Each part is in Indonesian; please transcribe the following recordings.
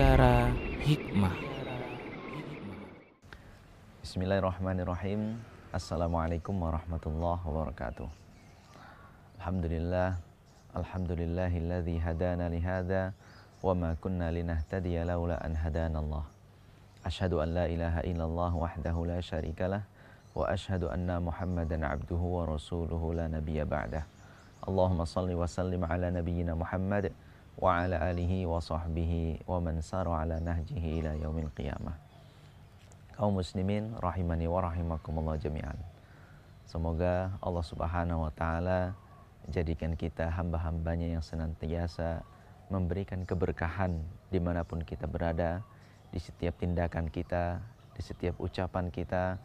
Mutiara Hikmah. Bismillahirrahmanirrahim. Assalamualaikum warahmatullahi wabarakatuh. Alhamdulillah. Alhamdulillahilladzi hadana lihada wa ma kunna linahtadiya laula an hadana Allah. Ashhadu an la ilaha illallah wahdahu la syarikalah wa ashhadu anna Muhammadan abduhu wa rasuluhu la nabiyya ba'dah. Allahumma salli wa sallim ala nabiyyina Muhammad wa ala alihi wa sahbihi wa man sara ala nahjihi ila yaumil qiyamah. Kaum muslimin rahimani wa rahimakumullah jami'an. Semoga Allah Subhanahu wa taala jadikan kita hamba-hambanya yang senantiasa memberikan keberkahan di mana pun kita berada, di setiap tindakan kita, di setiap ucapan kita,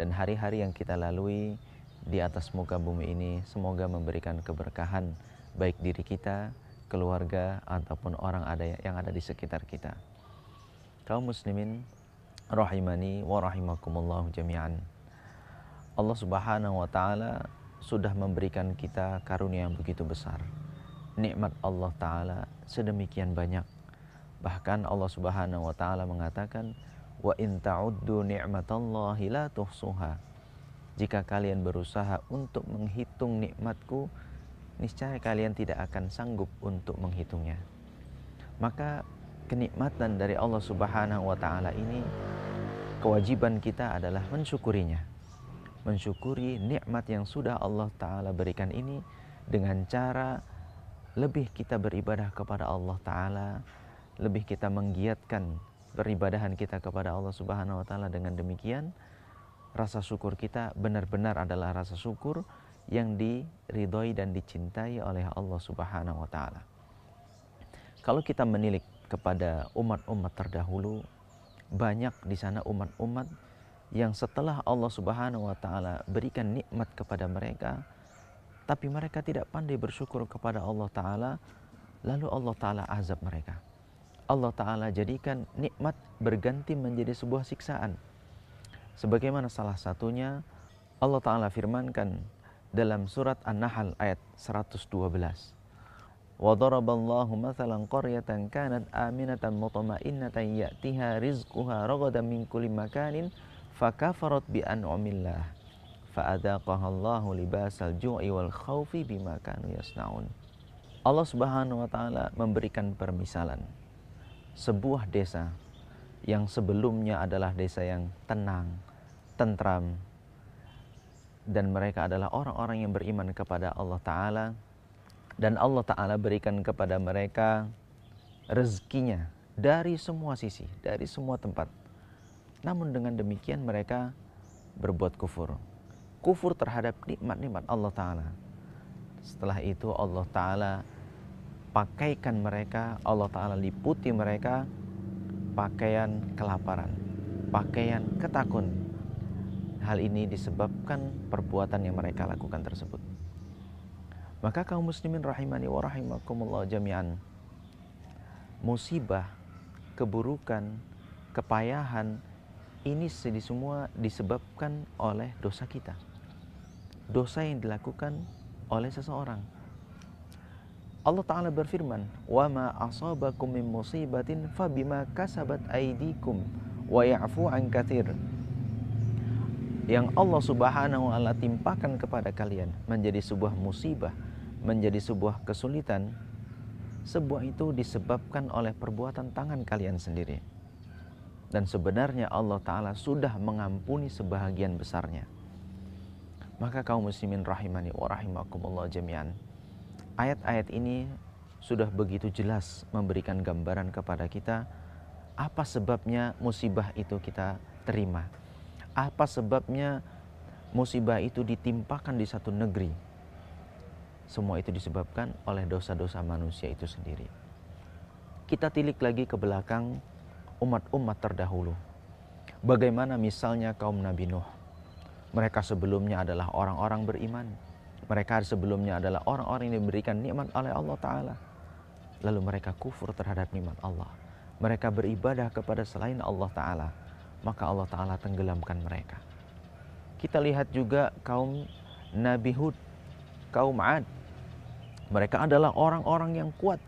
dan hari-hari yang kita lalui di atas muka bumi ini semoga memberikan keberkahan baik diri kita, keluarga ataupun orang ada yang ada di sekitar kita. Kaum muslimin rahimani wa rahimakumullah jami'an. Allah Subhanahu wa taala sudah memberikan kita karunia yang begitu besar. Nikmat Allah taala sedemikian banyak. Bahkan Allah Subhanahu wa taala mengatakan wa in ta'uddu ni'matallahi la tuhsuha jika kalian berusaha untuk menghitung nikmatku, niscaya kalian tidak akan sanggup untuk menghitungnya. Maka kenikmatan dari Allah Subhanahu wa taala ini kewajiban kita adalah mensyukurinya. Mensyukuri nikmat yang sudah Allah taala berikan ini dengan cara lebih kita beribadah kepada Allah taala, lebih kita menggiatkan peribadahan kita kepada Allah Subhanahu wa taala dengan demikian rasa syukur kita benar-benar adalah rasa syukur yang diridhoi dan dicintai oleh Allah Subhanahu wa taala. Kalau kita menilik kepada umat-umat terdahulu, banyak di sana umat-umat yang setelah Allah Subhanahu wa taala berikan nikmat kepada mereka, tapi mereka tidak pandai bersyukur kepada Allah taala, lalu Allah taala azab mereka. Allah taala jadikan nikmat berganti menjadi sebuah siksaan Sebagaimana salah satunya Allah Ta'ala firmankan dalam surat An-Nahl ayat 112. وَضَرَبَ اللَّهُ مَثَلًا قَرْيَةً كَانَتْ آمِنَةً مُطْمَئِنَّةً يَأْتِهَا رِزْقُهَا رَغَدًا مِنْ كُلِّ مَكَانٍ فَكَفَرَتْ بِأَنْعُمِ اللَّهِ فَأَذَاقَهَا اللَّهُ لِبَاسَ الْجُوعِ وَالْخَوْفِ بِمَا كَانُوا يَصْنَعُونَ Allah Subhanahu wa taala memberikan permisalan sebuah desa yang sebelumnya adalah desa yang tenang, tentram, dan mereka adalah orang-orang yang beriman kepada Allah Ta'ala, dan Allah Ta'ala berikan kepada mereka rezekinya dari semua sisi, dari semua tempat. Namun dengan demikian mereka berbuat kufur. Kufur terhadap nikmat-nikmat Allah Ta'ala. Setelah itu Allah Ta'ala pakaikan mereka, Allah Ta'ala liputi mereka pakaian kelaparan, pakaian ketakun. Hal ini disebabkan perbuatan yang mereka lakukan tersebut. Maka kaum muslimin rahimani wa rahimakumullah jami'an. Musibah, keburukan, kepayahan ini semua disebabkan oleh dosa kita. Dosa yang dilakukan oleh seseorang Allah Ta'ala berfirman, Wa ma asabakum min musibatin fabima kasabat aidikum wa ya'fu an kathir. Yang Allah Subhanahu wa taala timpakan kepada kalian menjadi sebuah musibah, menjadi sebuah kesulitan, sebuah itu disebabkan oleh perbuatan tangan kalian sendiri. Dan sebenarnya Allah Ta'ala sudah mengampuni sebahagian besarnya. Maka kaum muslimin rahimani wa rahimakumullah jami'an ayat-ayat ini sudah begitu jelas memberikan gambaran kepada kita apa sebabnya musibah itu kita terima. Apa sebabnya musibah itu ditimpakan di satu negeri. Semua itu disebabkan oleh dosa-dosa manusia itu sendiri. Kita tilik lagi ke belakang umat-umat terdahulu. Bagaimana misalnya kaum Nabi Nuh. Mereka sebelumnya adalah orang-orang beriman mereka sebelumnya adalah orang-orang yang diberikan nikmat oleh Allah Ta'ala. Lalu mereka kufur terhadap nikmat Allah. Mereka beribadah kepada selain Allah Ta'ala. Maka Allah Ta'ala tenggelamkan mereka. Kita lihat juga kaum Nabi Hud, kaum Ad. Mereka adalah orang-orang yang kuat.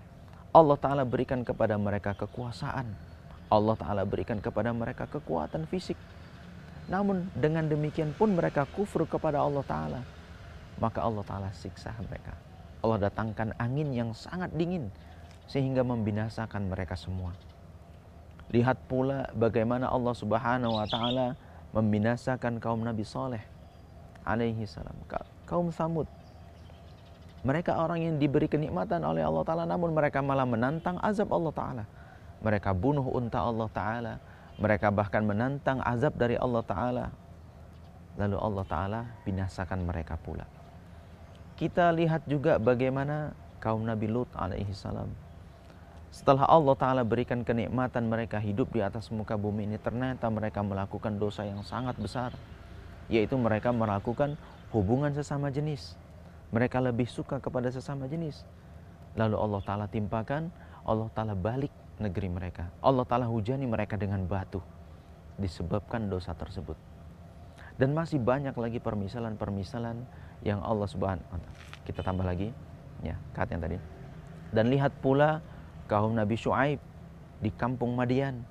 Allah Ta'ala berikan kepada mereka kekuasaan. Allah Ta'ala berikan kepada mereka kekuatan fisik. Namun dengan demikian pun mereka kufur kepada Allah Ta'ala. Maka Allah Ta'ala siksa mereka. Allah datangkan angin yang sangat dingin sehingga membinasakan mereka semua. Lihat pula bagaimana Allah Subhanahu wa taala membinasakan kaum Nabi Saleh alaihi salam, kaum Samud. Mereka orang yang diberi kenikmatan oleh Allah taala namun mereka malah menantang azab Allah taala. Mereka bunuh unta Allah taala, mereka bahkan menantang azab dari Allah taala. Lalu Allah taala binasakan mereka pula. Kita lihat juga bagaimana kaum Nabi Lut alaihi salam setelah Allah Ta'ala berikan kenikmatan mereka hidup di atas muka bumi ini, ternyata mereka melakukan dosa yang sangat besar, yaitu mereka melakukan hubungan sesama jenis. Mereka lebih suka kepada sesama jenis. Lalu Allah Ta'ala timpakan, Allah Ta'ala balik negeri mereka. Allah Ta'ala hujani mereka dengan batu, disebabkan dosa tersebut. Dan masih banyak lagi permisalan-permisalan yang Allah Subhanahu kita tambah lagi ya kat yang tadi. Dan lihat pula kaum Nabi Shu'aib di kampung Madian.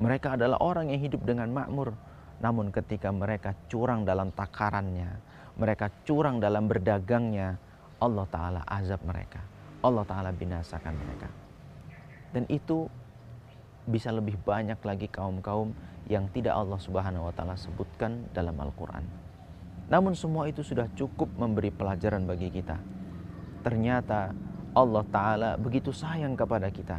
Mereka adalah orang yang hidup dengan makmur. Namun ketika mereka curang dalam takarannya, mereka curang dalam berdagangnya, Allah Ta'ala azab mereka. Allah Ta'ala binasakan mereka. Dan itu bisa lebih banyak lagi kaum-kaum yang tidak Allah Subhanahu wa taala sebutkan dalam Al-Qur'an. Namun semua itu sudah cukup memberi pelajaran bagi kita. Ternyata Allah Ta'ala begitu sayang kepada kita.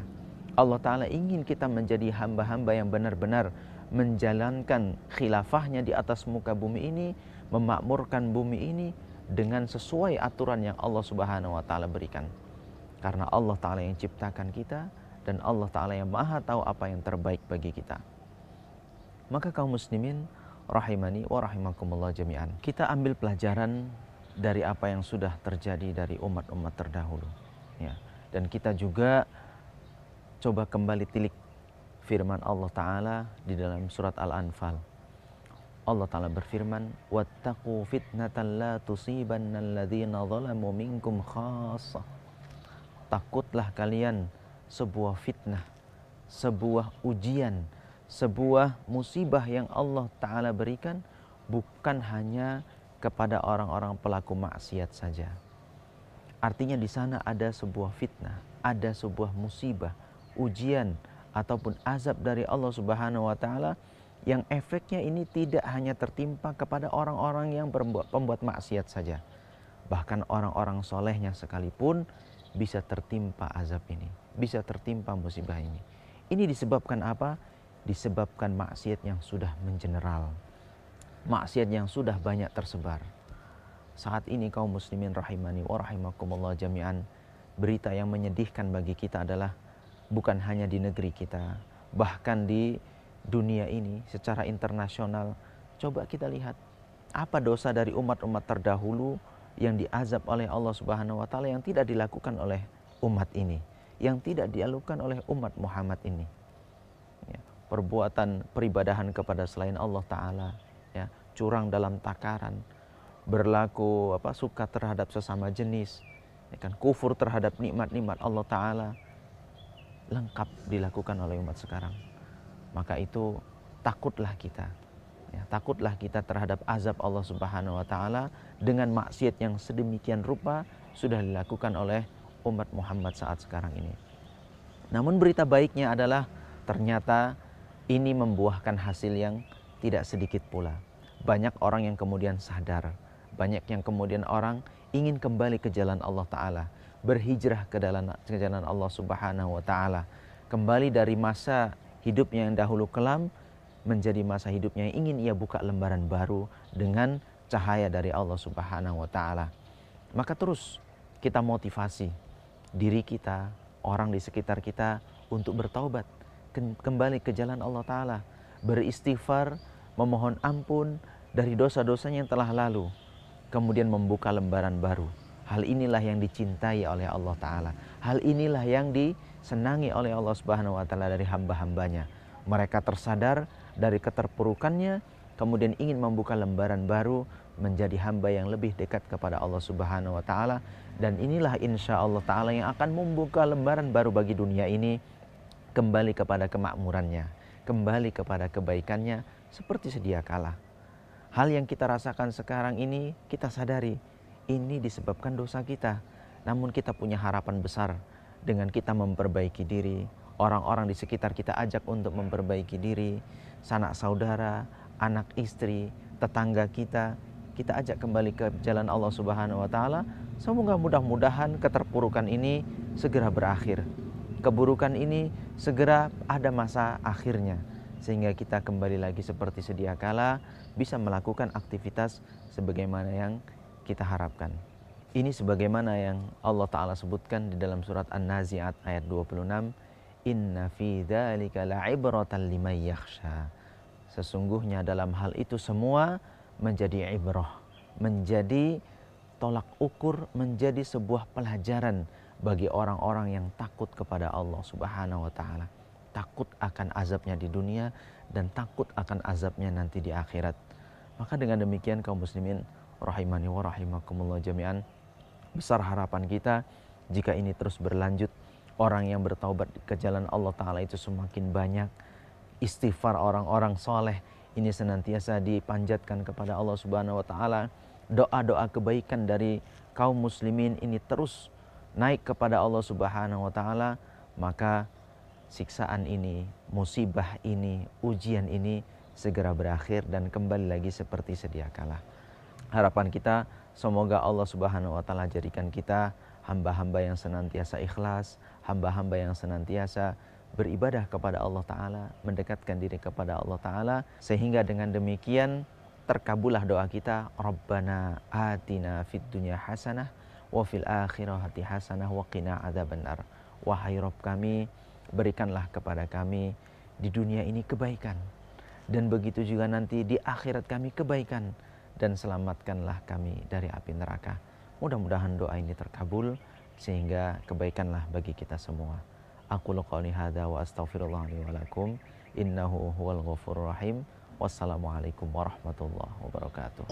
Allah Ta'ala ingin kita menjadi hamba-hamba yang benar-benar menjalankan khilafahnya di atas muka bumi ini, memakmurkan bumi ini dengan sesuai aturan yang Allah Subhanahu wa taala berikan. Karena Allah taala yang ciptakan kita dan Allah taala yang Maha tahu apa yang terbaik bagi kita. Maka kaum muslimin rahimani wa rahimakumullah jami'an. Kita ambil pelajaran dari apa yang sudah terjadi dari umat-umat terdahulu ya. Dan kita juga coba kembali tilik firman Allah taala di dalam surat Al-Anfal. Allah taala berfirman wattaqu fitnatan la tusibanna alladziina zalamu minkum khassah takutlah kalian sebuah fitnah sebuah ujian sebuah musibah yang Allah taala berikan bukan hanya kepada orang-orang pelaku maksiat saja. Artinya di sana ada sebuah fitnah, ada sebuah musibah, ujian ataupun azab dari Allah Subhanahu wa taala yang efeknya ini tidak hanya tertimpa kepada orang-orang yang berbuat, pembuat maksiat saja. Bahkan orang-orang solehnya sekalipun bisa tertimpa azab ini, bisa tertimpa musibah ini. Ini disebabkan apa? Disebabkan maksiat yang sudah mengeneral. Maksiat yang sudah banyak tersebar saat ini kaum muslimin rahimani wa rahimakumullah jami'an berita yang menyedihkan bagi kita adalah bukan hanya di negeri kita bahkan di dunia ini secara internasional. Coba kita lihat apa dosa dari umat-umat terdahulu yang diazab oleh Allah Subhanahu wa taala yang tidak dilakukan oleh umat ini yang tidak dilakukan oleh umat Muhammad ini? Ya, perbuatan peribadahan kepada selain Allah taala ya curang dalam takaran berlaku apa suka terhadap sesama jenis ya kan kufur terhadap nikmat-nikmat Allah taala lengkap dilakukan oleh umat sekarang. Maka itu takutlah kita ya, takutlah kita terhadap azab Allah Subhanahu wa taala dengan maksiat yang sedemikian rupa sudah dilakukan oleh umat Muhammad saat sekarang ini. Namun berita baiknya adalah ternyata ini membuahkan hasil yang tidak sedikit pula. Banyak orang yang kemudian sadar banyak yang kemudian orang ingin kembali ke jalan Allah Ta'ala. Berhijrah ke dalam ke jalan Allah Subhanahu Wa Ta'ala. Kembali dari masa hidupnya yang dahulu kelam menjadi masa hidupnya yang ingin ia buka lembaran baru dengan cahaya dari Allah Subhanahu Wa Ta'ala. Maka terus kita motivasi diri kita, orang di sekitar kita untuk bertaubat. Kembali ke jalan Allah Ta'ala. Beristighfar, memohon ampun dari dosa-dosanya yang telah lalu kemudian membuka lembaran baru. Hal inilah yang dicintai oleh Allah Ta'ala. Hal inilah yang disenangi oleh Allah Subhanahu Wa Ta'ala dari hamba-hambanya. Mereka tersadar dari keterpurukannya, kemudian ingin membuka lembaran baru menjadi hamba yang lebih dekat kepada Allah Subhanahu Wa Ta'ala. Dan inilah insya Allah Ta'ala yang akan membuka lembaran baru bagi dunia ini kembali kepada kemakmurannya, kembali kepada kebaikannya seperti sedia kala. Hal yang kita rasakan sekarang ini kita sadari ini disebabkan dosa kita. Namun kita punya harapan besar dengan kita memperbaiki diri, orang-orang di sekitar kita ajak untuk memperbaiki diri, sanak saudara, anak istri, tetangga kita, kita ajak kembali ke jalan Allah Subhanahu wa taala. Semoga mudah-mudahan keterpurukan ini segera berakhir. Keburukan ini segera ada masa akhirnya sehingga kita kembali lagi seperti sedia kala bisa melakukan aktivitas sebagaimana yang kita harapkan. Ini sebagaimana yang Allah Ta'ala sebutkan di dalam surat An-Nazi'at ayat 26. Inna fi dhalika la'ibratan liman yakhsha. Sesungguhnya dalam hal itu semua menjadi ibrah, menjadi tolak ukur, menjadi sebuah pelajaran bagi orang-orang yang takut kepada Allah Subhanahu wa taala takut akan azabnya di dunia dan takut akan azabnya nanti di akhirat. Maka dengan demikian kaum muslimin rahimani wa rahimakumullah jami'an besar harapan kita jika ini terus berlanjut orang yang bertaubat ke jalan Allah taala itu semakin banyak istighfar orang-orang soleh ini senantiasa dipanjatkan kepada Allah Subhanahu wa taala doa-doa kebaikan dari kaum muslimin ini terus naik kepada Allah Subhanahu wa taala maka siksaan ini, musibah ini, ujian ini segera berakhir dan kembali lagi seperti sedia kala. Harapan kita semoga Allah Subhanahu wa taala jadikan kita hamba-hamba yang senantiasa ikhlas, hamba-hamba yang senantiasa beribadah kepada Allah taala, mendekatkan diri kepada Allah taala sehingga dengan demikian terkabullah doa kita Rabbana atina fid dunya hasanah wa fil akhirati hasanah wa qina adzabannar. Wahai Rabb kami, berikanlah kepada kami di dunia ini kebaikan dan begitu juga nanti di akhirat kami kebaikan dan selamatkanlah kami dari api neraka. Mudah-mudahan doa ini terkabul sehingga kebaikanlah bagi kita semua. Aku qouli hadza wa astaghfirullah li wa lakum innahu huwal ghafurur rahim. Wassalamualaikum warahmatullahi wabarakatuh.